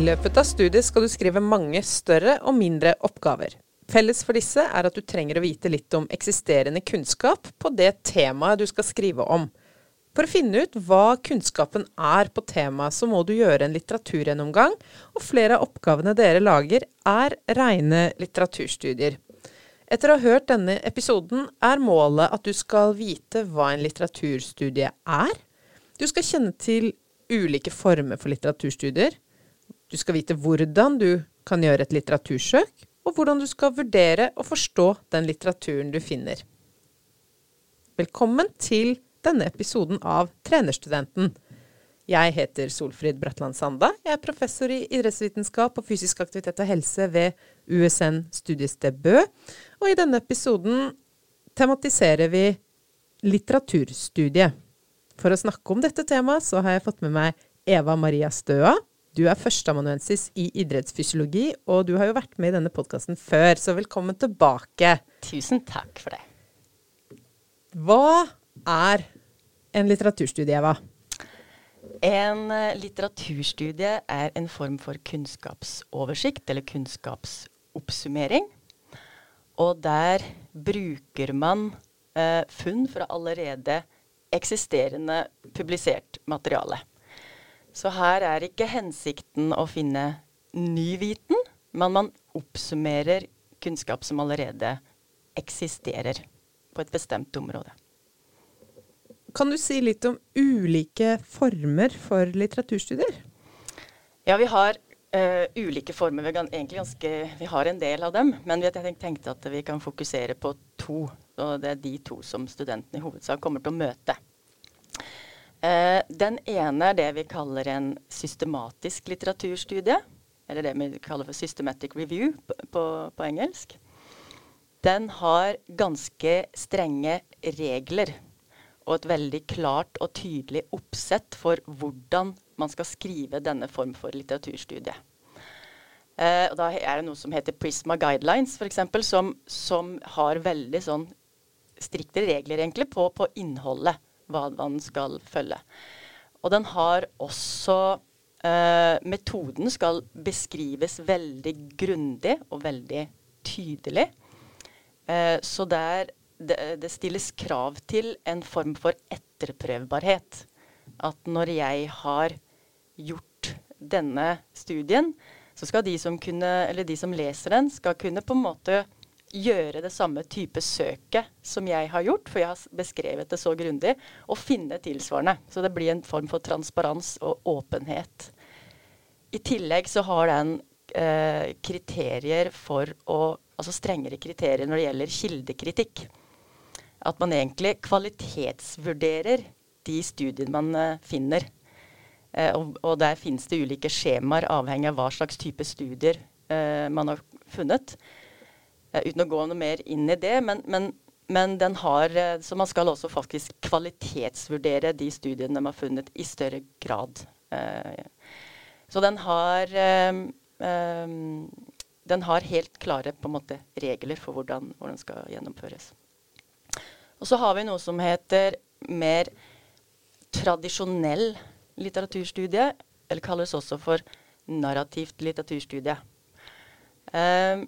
I løpet av studiet skal du skrive mange større og mindre oppgaver. Felles for disse er at du trenger å vite litt om eksisterende kunnskap på det temaet du skal skrive om. For å finne ut hva kunnskapen er på temaet, så må du gjøre en litteraturgjennomgang, og flere av oppgavene dere lager, er rene litteraturstudier. Etter å ha hørt denne episoden er målet at du skal vite hva en litteraturstudie er. Du skal kjenne til ulike former for litteraturstudier. Du skal vite hvordan du kan gjøre et litteratursøk, og hvordan du skal vurdere og forstå den litteraturen du finner. Velkommen til denne episoden av Trenerstudenten. Jeg heter Solfrid Bratland Sanda. Jeg er professor i idrettsvitenskap og fysisk aktivitet og helse ved USN studiested Bø. Og i denne episoden tematiserer vi litteraturstudiet. For å snakke om dette temaet, så har jeg fått med meg Eva Maria Støa. Du er førsteamanuensis i idrettsfysiologi, og du har jo vært med i denne podkasten før, så velkommen tilbake. Tusen takk for det. Hva er en litteraturstudie, Eva? En uh, litteraturstudie er en form for kunnskapsoversikt, eller kunnskapsoppsummering. Og der bruker man eh, funn fra allerede eksisterende publisert materiale. Så her er ikke hensikten å finne ny viten, men man oppsummerer kunnskap som allerede eksisterer på et bestemt område. Kan du si litt om ulike former for litteraturstudier? Ja, vi har uh, ulike former. Vi, ganske, vi, har en del av dem, men vi tenkte at vi kan fokusere på to. Og det er de to som studentene i hovedsak kommer til å møte. Uh, den ene er det vi kaller en systematisk litteraturstudie. Eller det vi kaller for systematic review på, på engelsk. Den har ganske strenge regler og et veldig klart og tydelig oppsett for hvordan man skal skrive denne form for litteraturstudie. Eh, og da er det noe som heter Prisma Guidelines, f.eks., som, som har veldig sånn strikte regler egentlig på, på innholdet hva man skal følge. Og den har også eh, Metoden skal beskrives veldig grundig og veldig tydelig. Eh, så der det, det, stilles krav til en form for etterprøvbarhet. At når jeg har gjort denne studien, så skal de som, kunne, de som leser den, skal kunne på en måte gjøre det samme type søket som jeg har gjort, for jeg har beskrevet det så grundig, og finne tilsvarende. Så det blir en form for transparens og åpenhet. I tillegg så har den eh, kriterier for å Altså strengere kriterier når det gjelder kildekritikk. At man egentlig kvalitetsvurderer de studiene man eh, finner. Eh, og, og, der finnes det ulike skjemaer avhengig av hva slags type studier eh, man har funnet. Uh, uten å gå noe mer inn i det. Men, men, men den har uh, Så man skal også faktisk kvalitetsvurdere de studiene de har funnet, i større grad. Uh, så den har Den har helt klare på en måte regler for hvordan, hvordan den skal gjennomføres. Og så har vi noe som heter mer tradisjonell litteraturstudie, eller kalles også for narrativt litteraturstudie. Um,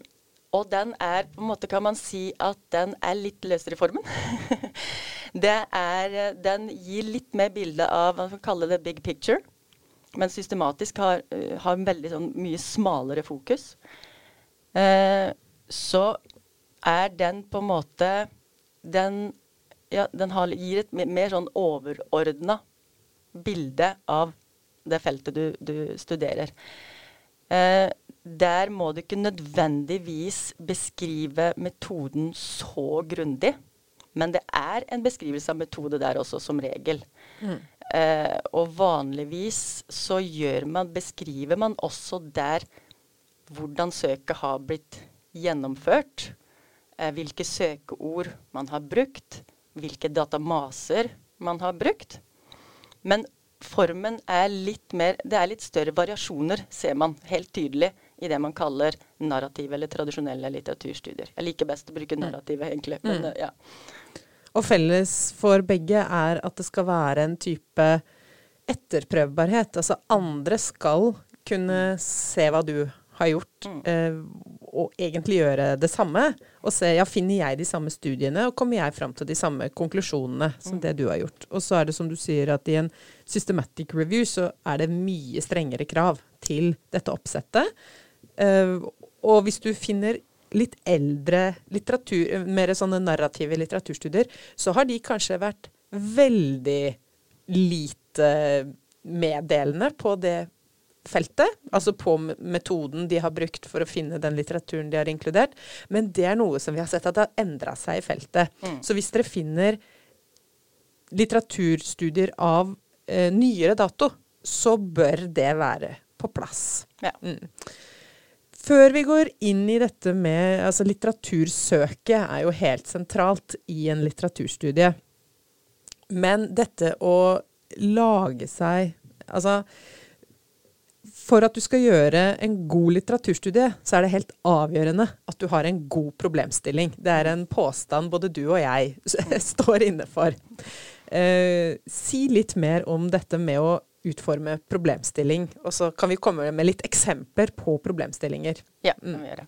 og den er på en måte kan man si at den er litt løsere i formen. er, den gir litt mer bilde av man kalle det big picture. Men systematisk har, har en veldig sånn, mye smalere fokus. Eh, så er den på en måte Den, ja, den har, gir et mer, mer sånn overordna bilde av det feltet du, du studerer. Uh, der må du ikke nødvendigvis beskrive metoden så grundig. Men det er en beskrivelse av metode der også, som regel. Mm. Eh, og vanligvis så gjør man, beskriver man også der hvordan søket har blitt gjennomført. Eh, hvilke søkeord man har brukt. Hvilke datamaser man har brukt. Men formen er litt mer Det er litt større variasjoner, ser man helt tydelig i det man kaller narrative eller tradisjonelle litteraturstudier. Jeg liker best å bruke narrativet, narrative, egentlig. Men, mm. ja. Og felles for begge er at det skal være en type etterprøvbarhet. Altså andre skal kunne se hva du har gjort, mm. eh, og egentlig gjøre det samme. Og se ja, finner jeg de samme studiene, og kommer jeg fram til de samme konklusjonene som mm. det du har gjort. Og så er det som du sier, at i en systematic review så er det mye strengere krav til dette oppsettet. Eh, og hvis du finner litt eldre litteratur, mer sånne narrative litteraturstudier, så har de kanskje vært veldig lite meddelende på det feltet, altså på metoden de har brukt for å finne den litteraturen de har inkludert. Men det er noe som vi har sett at det har endra seg i feltet. Mm. Så hvis dere finner litteraturstudier av eh, nyere dato, så bør det være på plass. Ja. Mm. Før vi går inn i dette med altså Litteratursøket er jo helt sentralt i en litteraturstudie. Men dette å lage seg Altså for at du skal gjøre en god litteraturstudie, så er det helt avgjørende at du har en god problemstilling. Det er en påstand både du og jeg står inne for. Eh, si litt mer om dette med å utforme problemstilling, og så kan vi komme med litt eksempler på problemstillinger. Ja, det kan vi gjøre.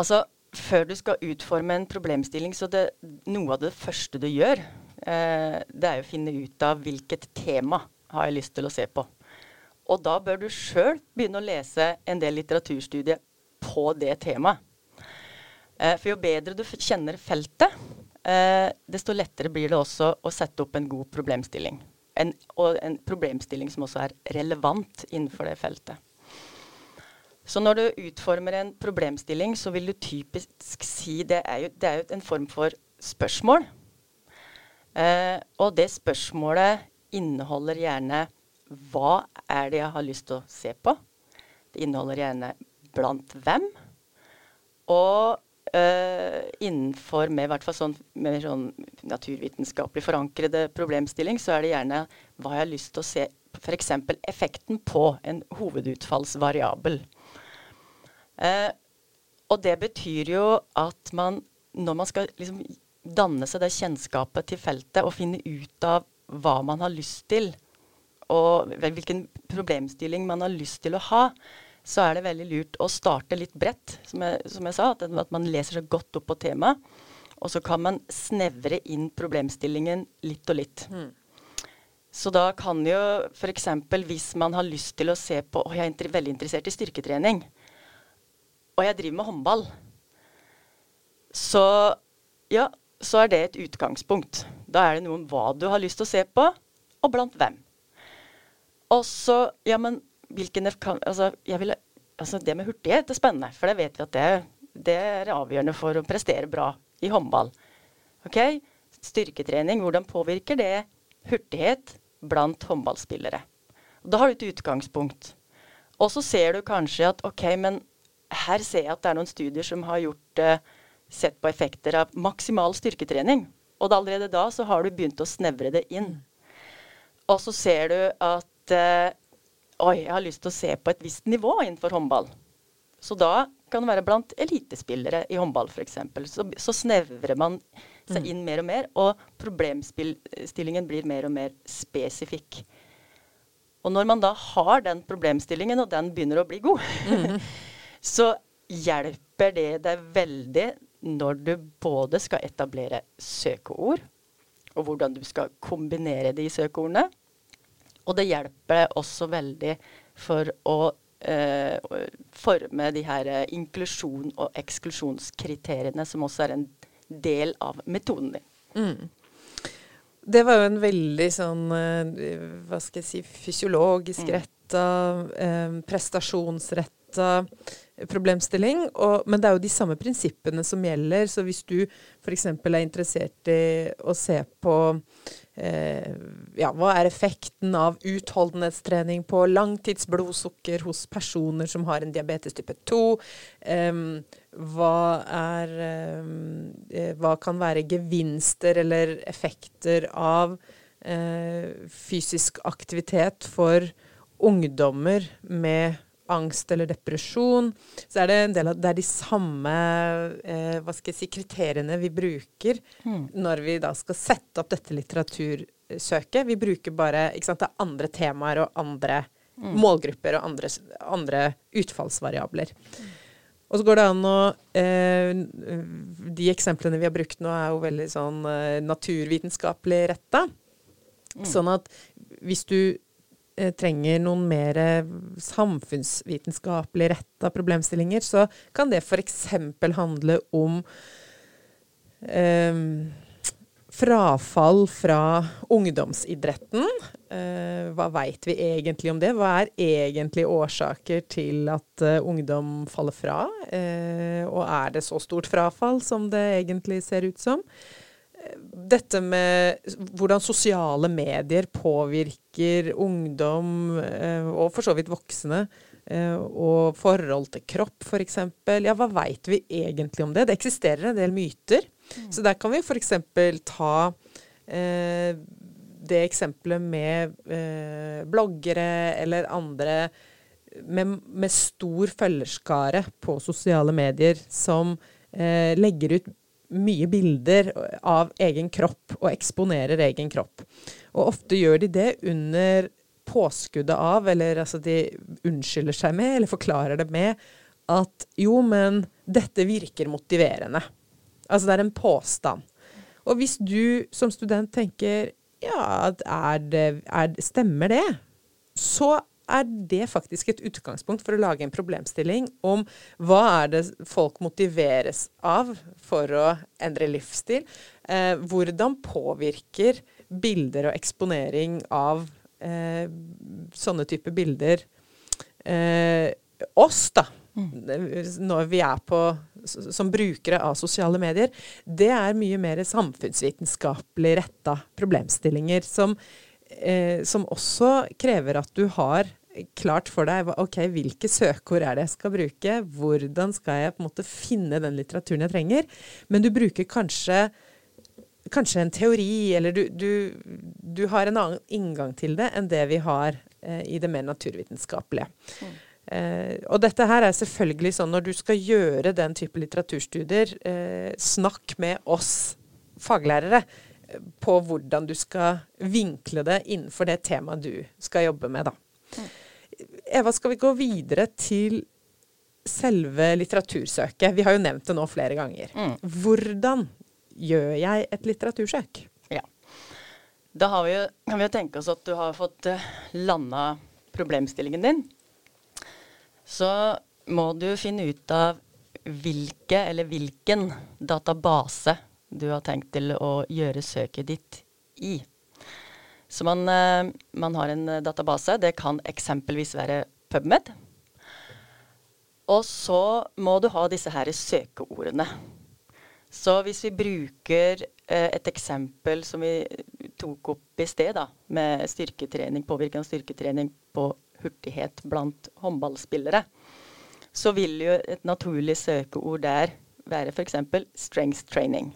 Altså, før du skal utforme en problemstilling, så det, noe av det første du gjør, eh, det er å finne ut av hvilket tema har jeg lyst til å se på. Og da bør du sjøl begynne å lese en del litteraturstudier på det temaet. Eh, for jo bedre du kjenner feltet, eh, desto lettere blir det også å sette opp en god problemstilling. En, og en problemstilling som også er relevant innenfor det feltet. Så når du utformer en problemstilling, så vil du typisk si Det er jo, det er jo en form for spørsmål. Eh, og det spørsmålet inneholder gjerne hva er det jeg har lyst til å se på? Det inneholder gjerne blant hvem. Og uh, innenfor med, sånn, med sånn naturvitenskapelig forankrede problemstilling, så er det gjerne hva jeg har lyst til å se F.eks. effekten på en hovedutfallsvariabel. Uh, og det betyr jo at man, når man skal liksom danne seg det kjennskapet til feltet og finne ut av hva man har lyst til, og hvilken problemstilling man har lyst til å ha, så er det veldig lurt å starte litt bredt, som jeg, som jeg sa. At, at, man leser seg godt opp på temaet. Og så kan man snevre inn problemstillingen litt og litt. Mm. Så da kan jo f.eks. hvis man har lyst til å se på Og jeg er veldig interessert i styrketrening. Og jeg driver med håndball. Så ja, så er det et utgangspunkt. Da er det noe om hva du har lyst til å se på, og blant hvem. Og så Ja, men hvilken altså, vil, altså, det med hurtighet er spennende, for det vet vi at det, det er avgjørende for å prestere bra i håndball. Ok? Styrketrening, hvordan påvirker det hurtighet blant håndballspillere? Da har du et utgangspunkt. Og så ser du kanskje at OK, men her ser jeg at det er noen studier som har gjort uh, sett på effekter av maksimal styrketrening. Og allerede da så har du begynt å snevre det inn. Og så ser du at uh, Oi, jeg har lyst til å se på et visst nivå innenfor håndball. Så da kan det være blant elitespillere i håndball f.eks. Så, så snevrer man seg mm. inn mer og mer, og problemstillingen blir mer og mer spesifikk. Og når man da har den problemstillingen, og den begynner å bli god, mm. så hjelper det deg veldig når du både skal etablere søkeord, og hvordan du skal kombinere de søkeordene, og det hjelper også veldig for å eh, forme de her eh, inklusjon- og eksklusjonskriteriene, som også er en del av metoden din. Mm. Det var jo en veldig sånn, eh, hva skal jeg si, fysiologisk mm. retta, eh, prestasjonsretta problemstilling. Og, men det er jo de samme prinsippene som gjelder. Så hvis du f.eks. er interessert i å se på eh, ja, hva er effekten av utholdenhetstrening på langtidsblodsukker hos personer som har en diabetes type 2? Eh, hva, er, eh, hva kan være gevinster eller effekter av eh, fysisk aktivitet for ungdommer med angst eller depresjon, så er det en del av det er de samme eh, hva skal jeg si, kriteriene vi bruker mm. når vi da skal sette opp dette litteratursøket. Vi bruker bare ikke sant, det er andre temaer og andre mm. målgrupper og andre, andre utfallsvariabler. Og så går det an å eh, De eksemplene vi har brukt nå, er jo veldig sånn eh, naturvitenskapelig retta. Mm. Sånn at hvis du trenger noen mer samfunnsvitenskapelig retta problemstillinger, så kan det f.eks. handle om eh, frafall fra ungdomsidretten. Eh, hva veit vi egentlig om det? Hva er egentlig årsaker til at eh, ungdom faller fra? Uh, og er det så stort frafall som det egentlig ser ut som? Dette med hvordan sosiale medier påvirker ungdom, og for så vidt voksne, og forhold til kropp f.eks. Ja, hva veit vi egentlig om det? Det eksisterer en del myter. Mm. Så der kan vi f.eks. ta eh, det eksempelet med eh, bloggere eller andre med, med, stor følgerskare på sosiale medier som eh, legger ut mye bilder av egen kropp og eksponerer egen kropp. Og ofte gjør de det under påskuddet av, eller altså de unnskylder seg med, eller forklarer det med, at jo, men dette virker motiverende. Altså det er en påstand. Og hvis du som student tenker ja, er det, er, stemmer det? Så er det faktisk et utgangspunkt for å lage en problemstilling om hva er det folk motiveres av for å endre livsstil. Eh, hvordan påvirker bilder og eksponering av eh, sånne type bilder eh, oss, da? når vi er på som brukere av sosiale medier, det er mye mer samfunnsvitenskapelig retta problemstillinger som, eh, som også krever at du har klart for deg ok, hvilke søkeord er det jeg skal bruke, hvordan skal jeg på en måte finne den litteraturen jeg trenger. Men du bruker kanskje, kanskje en teori, eller du, du, du, har en annen inngang til det enn det vi har eh, i det mer naturvitenskapelige. Mm. Eh, og dette her er selvfølgelig sånn når du skal gjøre den type litteraturstudier, eh, snakk med oss faglærere eh, på hvordan du skal vinkle det innenfor det temaet du skal jobbe med, da. Mm. Eva, skal vi gå videre til selve litteratursøket? Vi har jo nevnt det nå flere ganger. Mm. Hvordan gjør jeg et litteratursøk? Ja. Da har vi, kan vi jo tenke oss at du har fått uh, landa problemstillingen din så må du finne ut av hvilke eller hvilken database du har tenkt til å gjøre søket ditt i. Så man, eh, man har en database. Det kan eksempelvis være PubMed. Og så må du ha disse her søkeordene. Så hvis vi bruker eh, et eksempel som vi tok opp i sted, da, med styrketrening, påvirkende styrketrening på hurtighet blant håndballspillere, så vil jo et naturlig søkeord der være f.eks. strength training.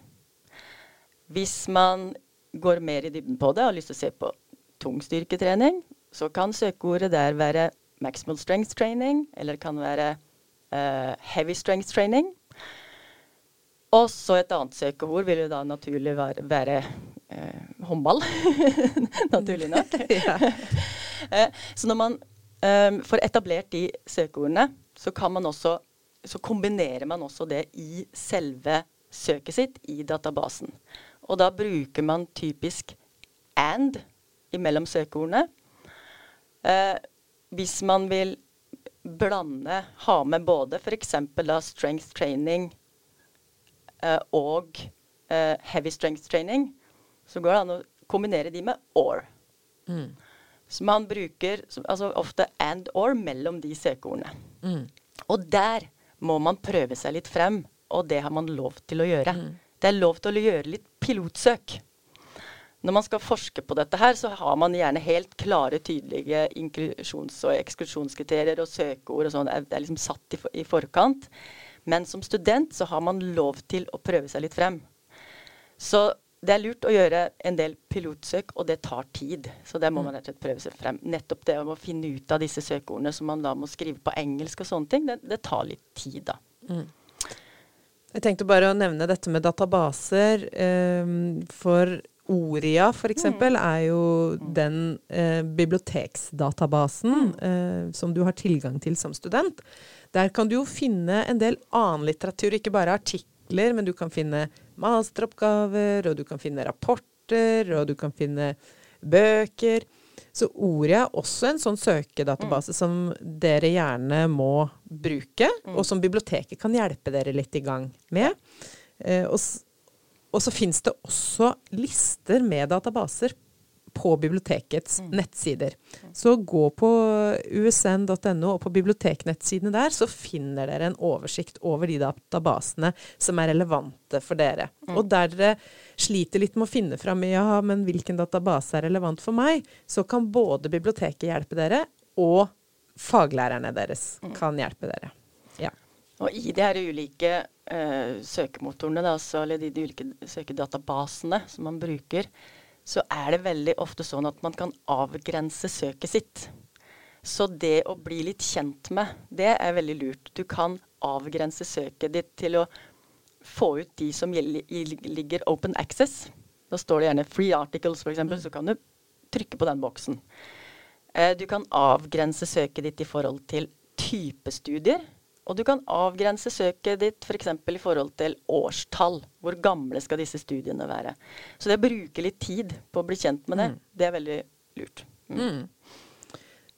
Hvis man går mer i dybden på det og har lyst til å se på tungstyrketrening, så kan søkeordet der være maximal strength training, eller det kan være uh, heavy strength training. Og så et annet søkeord vil jo da naturlig være, være uh, håndball. naturlig nok. uh, så når man Um, får etablert de søkeordene, så, man også, så kombinerer man også det i selve søket sitt i databasen. Og da bruker man typisk and imellom søkeordene. Eh, hvis man vil blande, ha med både f.eks. strength training eh, og eh, heavy strength training, så går det an å kombinere de med or. Mm. Så man bruker altså ofte and or mellom de søkeordene. Mm. Og der må man prøve seg litt frem, og det har man lov til å gjøre. Mm. Det er lov til å gjøre litt pilotsøk. Når man skal forske på dette her, så har man gjerne helt klare, tydelige inklusjons- og eksklusjonskriterier og søkeord og sånn. Det er liksom satt i, for, i forkant. Men som student så har man lov til å prøve seg litt frem. Så det er lurt å gjøre en del pilotsøk, og det tar tid. Så det må man rett og slett prøve seg frem. Nettopp det å finne ut av disse søkeordene som man da må skrive på engelsk og sånne ting, det, det tar litt tid, da. Mm. Jeg tenkte bare å nevne dette med databaser. Um, for Oria f.eks. Mm. er jo den eh, biblioteksdatabasen mm. eh, som du har tilgang til som student. Der kan du jo finne en del annen litteratur, ikke bare artikler, men du kan finne masteroppgaver, og du kan finne rapporter, og du kan finne bøker. Så Oria er også en sånn søkedatabase mm. som dere gjerne må bruke, mm. og som biblioteket kan hjelpe dere litt i gang med. Eh, og, og så finnes det også lister med databaser på bibliotekets mm. nettsider. Så gå på usn.no og på biblioteknettsidene der, så finner dere en oversikt over de databasene som er relevante for dere. Mm. Og der dere sliter litt med å finne fram ja, men hvilken database er relevant for meg, så kan både biblioteket hjelpe dere, og faglærerne deres mm. kan hjelpe dere. Ja. Og i de her ulike uh, søkemotorene, da, eller de, de ulike søkedatabasene som man bruker, så er det veldig ofte sånn at man kan avgrense søket sitt. Så det å bli litt kjent med, det er veldig lurt. Du kan avgrense søket ditt til å få ut de som ligger open access. Da står det gjerne 'free articles', f.eks., så kan du trykke på den boksen. Eh, du kan avgrense søket ditt i forhold til type studier. Og du kan avgrense søket ditt f.eks. For i forhold til årstall. Hvor gamle skal disse studiene være. Så det å bruke litt tid på å bli kjent med det, mm. det er veldig lurt. Mm. Mm.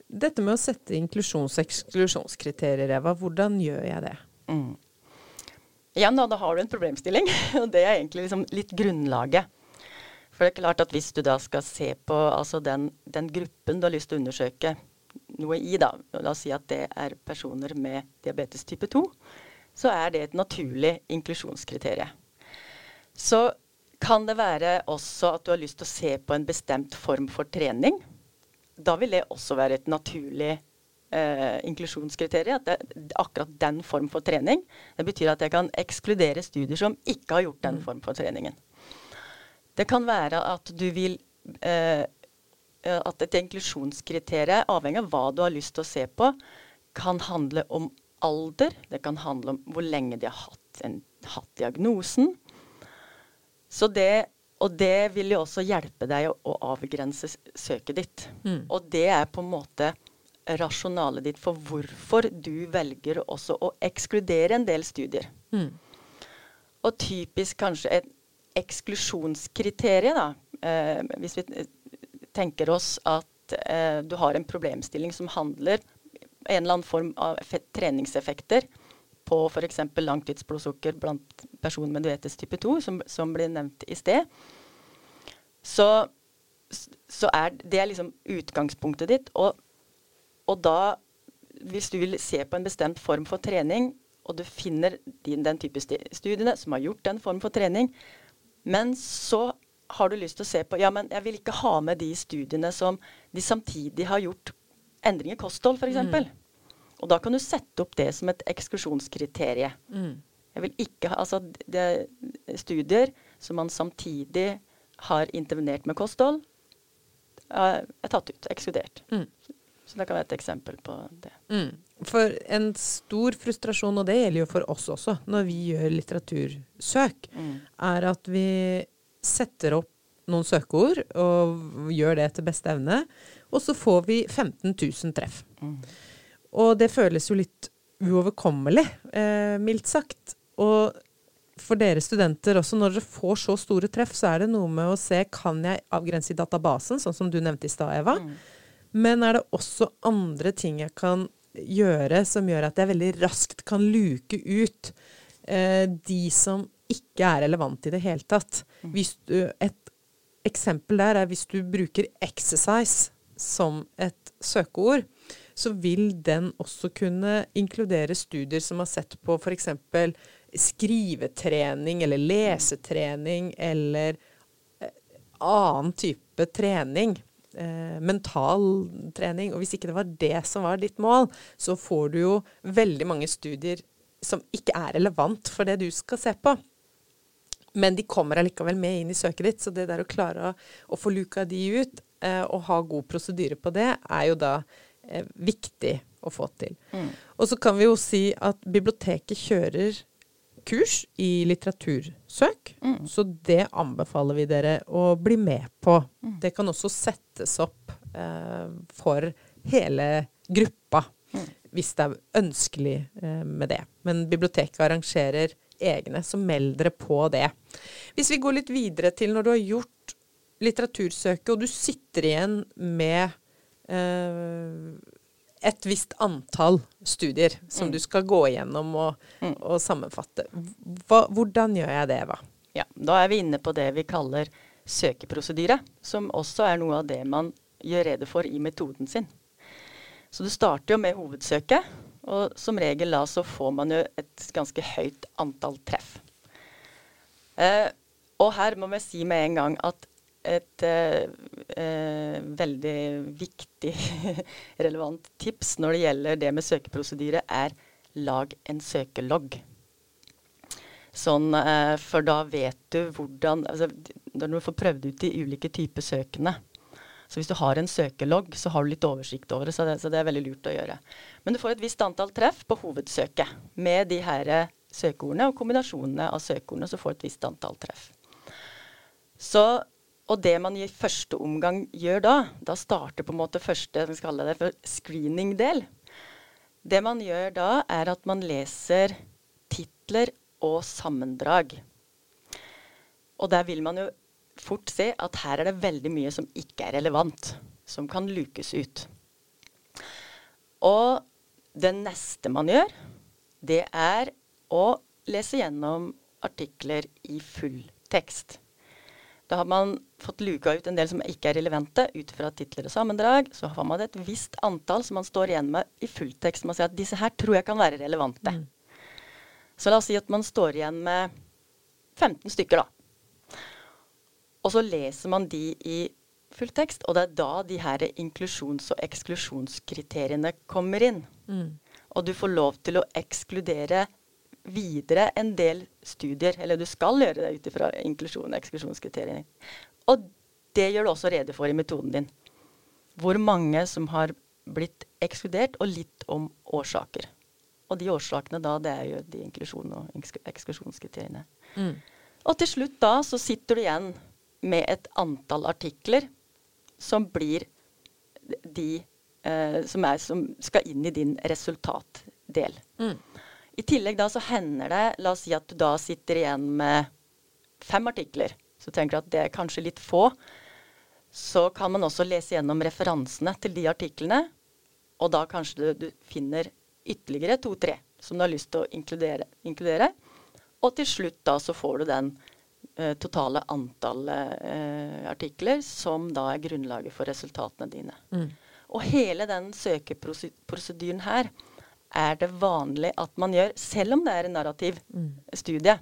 Dette med å sette inklusjons- og eksklusjonskriterier, Eva, hvordan gjør jeg det? Mm. Igjen da, da har du en problemstilling, og det er egentlig liksom litt grunnlaget. For det er klart at hvis du da skal se på altså den, den gruppen du har lyst til å undersøke, noe i, da, la oss si at det er personer med diabetes type 2, så er det et naturlig inklusjonskriterium. Så kan det være også at du har lyst til å se på en bestemt form for trening. Da vil det også være et naturlig eh, inklusjonskriterium. At det akkurat den form for trening. Det betyr at jeg kan ekskludere studier som ikke har gjort den mm. form for treningen. Det kan være at du vil eh, Eh, at et inklusjonskriterium, avhengig av hva du har lyst til å se på, kan handle om alder. Det kan handle om hvor lenge de har hatt, en, hatt diagnosen. Så det, og det vil jo også hjelpe deg å, å avgrense søket ditt. Mm. Og det er på en måte rasjonalet ditt for hvorfor du velger også å ekskludere en del studier. Mm. Og typisk kanskje et eksklusjonskriterium, da. Eh, hvis vi tenker oss at eh, du har en problemstilling som handler en eller annen form av treningseffekter på f.eks. langtidsblodsukker blant personer med diabetes type 2, som, som ble nevnt i sted, så, så er det liksom utgangspunktet ditt. Og, og, da, hvis du vil se på en bestemt form for trening, og du finner din, den type studiene som har gjort den form for trening, men så har du lyst til å se på Ja, men jeg vil ikke ha med de studiene som de samtidig har gjort endring i kosthold, f.eks. Mm. Og da kan du sette opp det som et eksklusjonskriterium. Mm. Jeg vil ikke ha Altså, det er studier som man samtidig har intervenert med kosthold, er tatt ut, ekskludert. Mm. Så det kan være et eksempel på det. Mm. For en stor frustrasjon, og det gjelder jo for oss også, når vi gjør litteratursøk, mm. er at vi setter opp noen søkeord og gjør det etter beste evne. Og så får vi 15 000 treff. Mm. Og det føles jo litt uoverkommelig, eh, mildt sagt. Og for dere studenter også, når dere får så store treff, så er det noe med å se kan jeg avgrense i databasen, sånn som du nevnte i stad, Eva. Mm. Men er det også andre ting jeg kan gjøre som gjør at jeg veldig raskt kan luke ut eh, de som ikke er relevant i det hele tatt. Hvis Du, et eksempel der er hvis du bruker 'exercise' som et søkeord, så vil den også kunne inkludere studier som har sett på f.eks. skrivetrening eller lesetrening eller eh, annen type trening. Eh, mental trening. Og hvis ikke det var det som var ditt mål, så får du jo veldig mange studier som ikke er relevant for det du skal se på. Men de kommer allikevel med inn i søket ditt, så det der å klare å, å få luka de ut eh, og ha god prosedyre på det, er jo da eh, viktig å få til. Mm. Og så kan vi jo si at biblioteket kjører kurs i litteratursøk, mm. så det anbefaler vi dere å bli med på. Mm. Det kan også settes opp eh, for hele gruppa, mm. hvis det er ønskelig eh, med det. Men biblioteket arrangerer egne, så meld dere på det. Hvis vi går litt videre til når du har gjort litteratursøket, og du sitter igjen med eh, et visst antall studier som mm. du skal gå igjennom og, mm. og sammenfatte. Hva, hvordan gjør jeg det, Eva? Ja, da er vi inne på det vi kaller søkeprosedyre, som også er noe av det man gjør rede for i metoden sin. Så du starter jo med hovedsøket, og som regel da så får man jo et ganske høyt antall treff. Eh, og her må vi si med en gang at et eh, eh, veldig viktig, relevant tips når det gjelder det med søkeprosedyre, er lag en søkelogg. Sånn, eh, for da vet du hvordan altså, Når du får prøvd ut de ulike typer søkene. Så hvis du har en søkelogg, så har du litt oversikt over det. Så det, så det er veldig lurt å gjøre. Men du får et visst antall treff på hovedsøket med de her søkeordene og kombinasjonene av søkeordene, så får du et visst antall treff. Så og det man i første omgang gjør da, da starter på en måte første vi skal kalle det for screening-del. Det man gjør da, er at man leser titler og sammendrag. Og der vil man jo fort se at her er det veldig mye som ikke er relevant, som kan lukes ut. Og det neste man gjør, det er å lese gjennom artikler i full tekst. Da har man fått luka ut en del som ikke er relevante, ut fra titler og sammendrag. Så har man et visst antall som man står igjen med i fulltekst. Man sier at disse her tror jeg kan være relevante. Mm. Så la oss si at man står igjen med 15 stykker, da. Og så leser man de i fulltekst, og det er da de her inklusjons- og eksklusjonskriteriene kommer inn. Mm. Og du får lov til å ekskludere videre en del studier. Eller du skal gjøre det ut ifra inklusjon- og eksklusjonskriteriene. Og det gjør du også rede for i metoden din. Hvor mange som har blitt ekskludert, og litt om årsaker. Og de årsakene da, det er jo de inklusjon- og eksklusjonskriteriene. Mm. Og til slutt da så sitter du igjen med et antall artikler som blir de eh, som, er, som, skal inn i din resultatdel. Mm. I tillegg da så hender det La oss si at du da sitter igjen med fem artikler. Så tenker du at det er kanskje litt få. Så kan man også lese gjennom referansene til de artiklene. Og da kanskje du, du finner ytterligere to-tre som du har lyst til å inkludere, inkludere. Og til slutt da så får du den eh, totale antallet eh, artikler som da er grunnlaget for resultatene dine. Mm. Og hele den søkeprosedyren her er det vanlig at man gjør, selv om det er en narrativ mm. studie,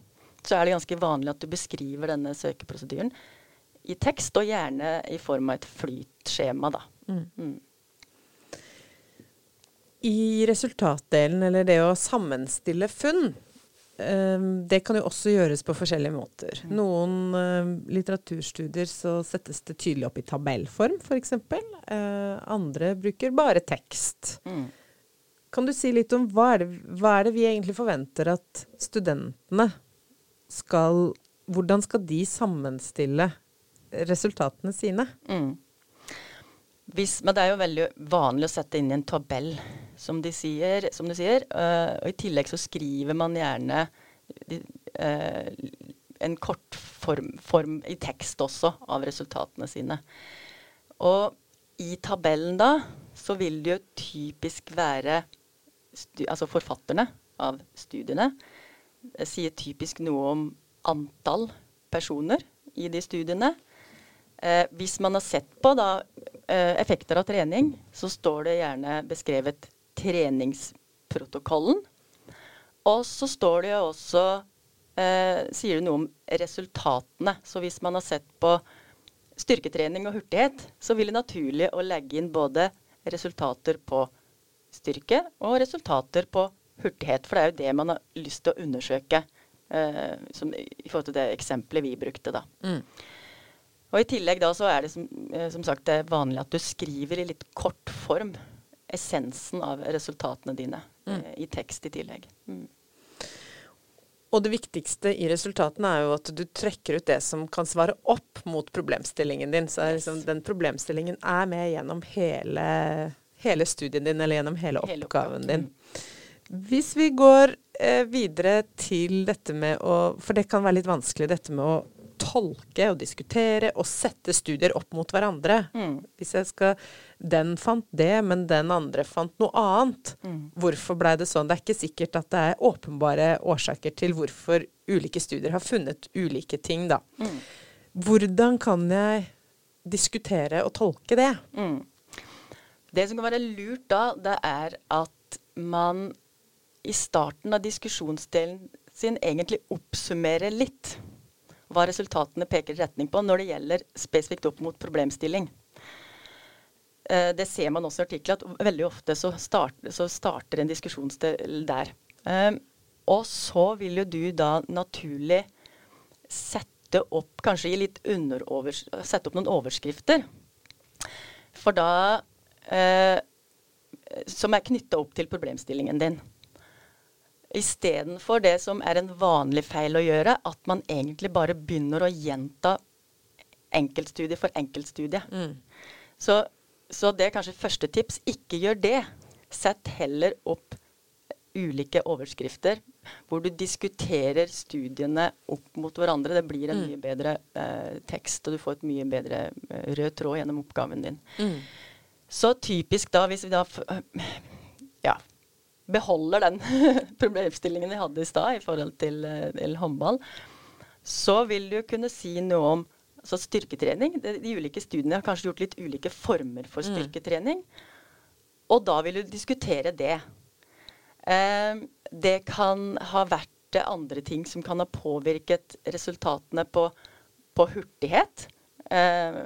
så er det ganske vanlig at du beskriver denne søkeprosedyren i tekst, og gjerne i form av et flytskjema, da. Mm. Mm. I resultatdelen, eller det å sammenstille funn, eh, det kan jo også gjøres på forskjellige måter. Mm. Noen eh, litteraturstudier så settes det tydelig opp i tabellform, f.eks. Eh, andre bruker bare tekst. Mm. Kan du si litt om hva er, det, hva er det vi egentlig forventer at studentene skal Hvordan skal de sammenstille resultatene sine? Mm. Hvis, men det er jo veldig vanlig å sette inn i en tabell, som de sier. Som du sier. Uh, og i tillegg så skriver man gjerne uh, en kort form, form, i tekst også av resultatene sine. Og i tabellen da så vil det jo typisk være altså forfatterne av studiene sier typisk noe om antall personer i de studiene. Eh, hvis man har sett på da, eh, effekter av trening, så står det gjerne beskrevet treningsprotokollen. Og så står det jo også eh, Sier det noe om resultatene. Så hvis man har sett på styrketrening og hurtighet, så vil det naturlig å legge inn både resultater på styrke og resultater på hurtighet. For det er jo det man har lyst til å undersøke eh, som, i forhold til det eksempelet vi brukte. da. Mm. Og I tillegg da så er det som, eh, som, sagt det vanlig at du skriver i litt kort form essensen av resultatene dine mm. eh, i tekst i tillegg. Mm. Og det viktigste i resultatene er jo at du trekker ut det som kan svare opp mot problemstillingen din. Så liksom, den problemstillingen er med gjennom hele, hele, studien din, eller gjennom hele, oppgaven din. Hvis vi går eh, videre til dette med å For det kan være litt vanskelig, dette med å tolke og diskutere og sette studier opp mot hverandre. Mm. Hvis jeg skal Den fant det, men den andre fant noe annet. Mm. Hvorfor blei det sånn? Det er ikke sikkert at det er åpenbare årsaker til hvorfor ulike studier har funnet ulike ting, da. Mm. Hvordan kan jeg diskutere og tolke det? Mm. Det som kan være lurt da, det er at man i starten av diskusjonsdelen sin egentlig oppsummerer litt hva resultatene peker retning på når det gjelder spesifikt opp mot problemstilling. Eh, det ser man også i artikkelen, at veldig ofte så, start, så starter en diskusjonsdel der. Eh, og så vil jo du da naturlig sette opp, kanskje gi litt sette opp noen overskrifter. For da eh, Som er knytta opp til problemstillingen din. Istedenfor det som er en vanlig feil å gjøre, at man egentlig bare begynner å gjenta enkeltstudie for enkeltstudie. Mm. Så, så, det er kanskje første tips. Ikke gjør det. Sett heller opp ulike overskrifter hvor du diskuterer studiene opp mot hverandre. Det blir en mm. mye bedre eh, tekst, og du får et mye bedre eh, rød tråd gjennom oppgaven din. Mm. Så typisk da, hvis vi da ja, beholder den problemstillingen vi hadde i stad i forhold til, eh, til, håndball, så vil du kunne si noe om altså styrketrening. De, de, ulike studiene har kanskje gjort litt ulike former for mm. styrketrening. Og da vil du diskutere det. Eh, det kan ha vært andre ting som kan ha påvirket resultatene på, på hurtighet. Eh,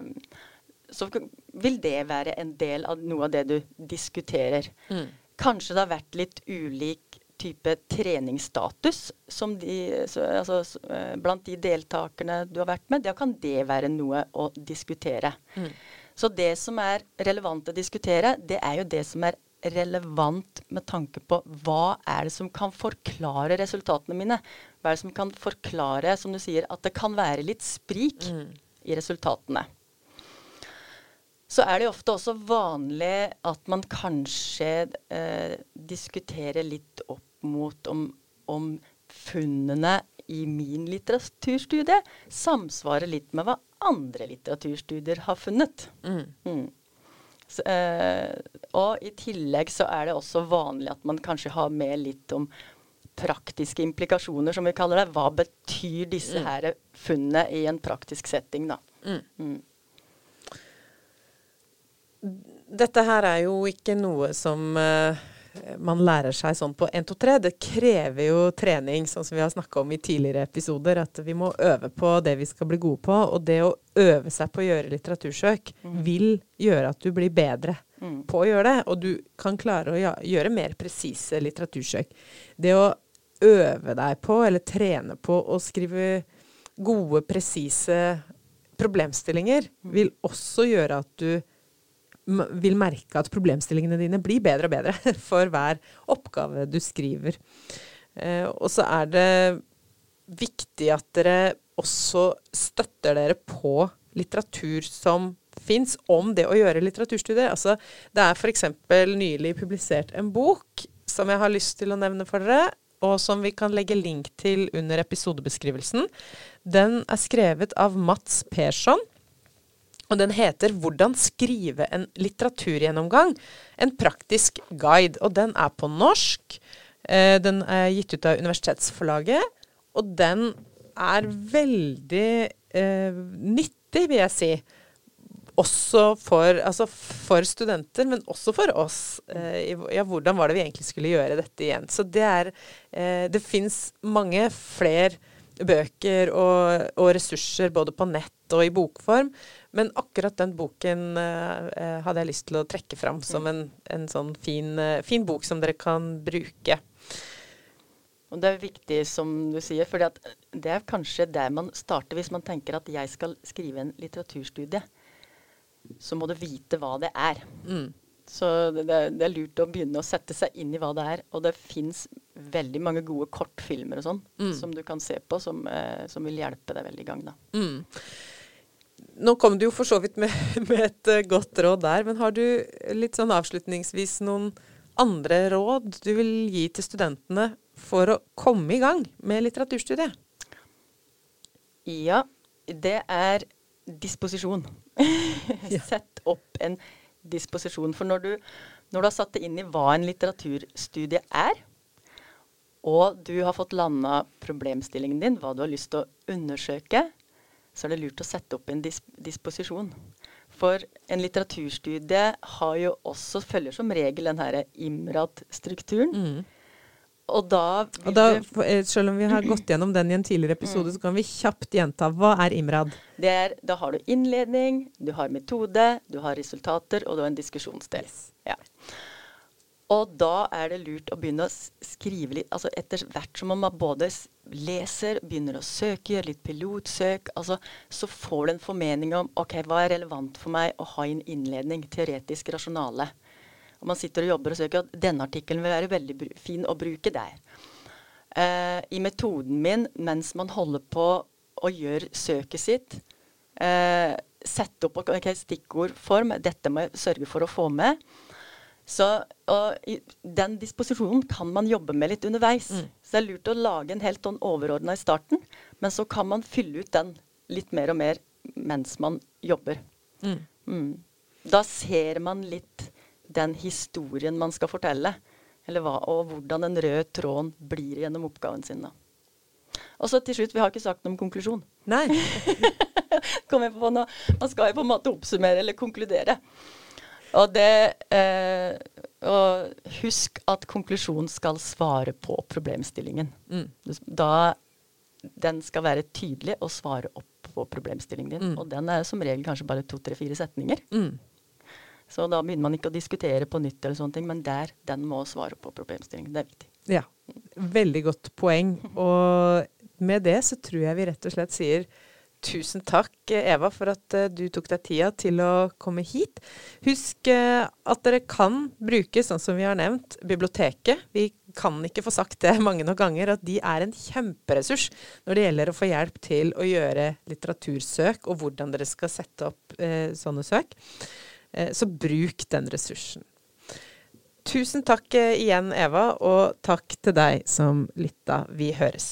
så vil det være en del av noe av det du diskuterer. Mm. Kanskje det har vært litt ulik type treningsstatus de, så, altså, eh, blant de deltakerne du har vært med. Da kan det være noe å diskutere. Mm. Så det som er relevant å diskutere, det er jo det som er relevant med tanke på hva er det som kan forklare resultatene mine? Hva er det som kan forklare, som du sier, at det kan være litt sprik mm. i resultatene? Så er det ofte også vanlig at man kanskje eh, diskuterer litt opp mot om, om, funnene i min litteraturstudie samsvarer litt med hva andre litteraturstudier har funnet. Mm. Mm. Så, eh, og i tillegg så er det også vanlig at man kanskje har med litt om praktiske implikasjoner, som vi kaller det. Hva betyr disse mm. her funnene i en praktisk setting, da. Mm. Dette her er jo ikke noe som uh, man lærer seg sånn på 1, 2, 3. Det krever jo trening, sånn som vi har snakka om i tidligere episoder. At vi må øve på det vi skal bli gode på. Og det å øve seg på å gjøre litteratursøk mm. vil gjøre at du blir bedre mm. på å gjøre det. Og du kan klare å gjøre mer presise litteratursøk. Det å øve deg på, eller trene på, å skrive gode, presise problemstillinger, mm. vil også gjøre at du vil merke at problemstillingene dine blir bedre og bedre for hver oppgave du skriver. Eh, og så er det viktig at dere også støtter dere på litteratur som fins om det å gjøre litteraturstudier. Altså, det er f.eks. nylig publisert en bok som jeg har lyst til å nevne for dere, og som vi kan legge link til under episodebeskrivelsen. Den er skrevet av Mats Persson. Og den heter 'Hvordan skrive en litteraturgjennomgang'. En praktisk guide. Og den er på norsk. Eh, den er gitt ut av Universitetsforlaget. Og den er veldig eh, nyttig, vil jeg si. Også for, altså for, studenter, men også for oss. Eh, ja, hvordan var det vi egentlig skulle gjøre dette igjen? Så det er eh, Det fins mange flere bøker og, og ressurser både på nett og i bokform. Men akkurat den boken eh, hadde jeg lyst til å trekke fram som en, en sånn fin, uh, fin, bok som dere kan bruke. Og Det er viktig, som du sier, for det er kanskje der man starter hvis man tenker at jeg skal skrive en litteraturstudie. Så må du vite hva det er. Mm. Så det, det, er lurt å begynne å sette seg inn i hva det er. Og det fins veldig mange gode kortfilmer og sånn mm. som du kan se på, som, eh, som, vil hjelpe deg veldig i gang. da. Mm. Nå kom du jo for så vidt med, med, et uh, godt råd der, men har du litt sånn avslutningsvis noen andre råd du vil gi til studentene for å komme i gang med litteraturstudiet? Ja, det er disposisjon. Sett opp en disposisjon. For når du, når du har satt det inn i hva en litteraturstudie er, og du har fått landa problemstillingen din, hva du har lyst til å undersøke, så er det lurt å sette opp en dis disposisjon. For en litteraturstudie har jo også, følger som regel den her IMRAD-strukturen. Mm. Og da, og da eh, Selv om vi har gått gjennom den i en tidligere episode, mm. så kan vi kjapt gjenta. Hva er IMRAD? Er, da har du innledning, du har metode, du har resultater, og du har en diskusjonsdel. Yes. Ja. Og da er det lurt å begynne å skrive litt altså Etter hvert som man både leser, begynner å søke, gjør litt pilotsøk, altså, så får du en formening om ok, hva er relevant for meg å ha i en innledning, teoretisk rasjonale. Og man sitter og jobber og søker at denne artikkelen vil være veldig fin å bruke der. Uh, I metoden min mens man holder på å gjøre søket sitt, uh, sette opp okay, stikkordform, dette må jeg sørge for å få med. Så Den disposisjonen kan man jobbe med litt underveis. Mm. Så det er lurt å lage en helt sånn overordna i starten, men så kan man fylle ut den litt mer og mer mens man jobber. Mm. Mm. Da ser man litt den historien man skal fortelle, hva, og hvordan den røde tråden blir gjennom oppgaven sin. Da. Og så til slutt, vi har ikke sagt noe om konklusjon. Nei. Kom jeg på nå. Man skal jo på en måte oppsummere eller konkludere. Og det eh, Og husk at konklusjonen skal svare på problemstillingen. Mm. Da Den skal være tydelig og svare opp på problemstillingen din. Mm. Og den er som regel kanskje bare to, tre, fire setninger. Mm. Så da begynner man ikke å diskutere på nytt, eller sånne ting, men der, den må svare på problemstillingen. Det er viktig. Ja, veldig godt poeng. Og med det så tror jeg vi rett og slett sier Tusen takk, Eva, for at uh, du tok deg tida til å komme hit. Husk uh, at dere kan bruke, sånn som vi har nevnt, biblioteket. Vi kan ikke få sagt det mange nok ganger, at de er en kjemperessurs når det gjelder å få hjelp til å gjøre litteratursøk, og hvordan dere skal sette opp eh, sånne søk. så bruk den ressursen. Tusen takk igjen, Eva, og takk til deg som lytta. Vi høres.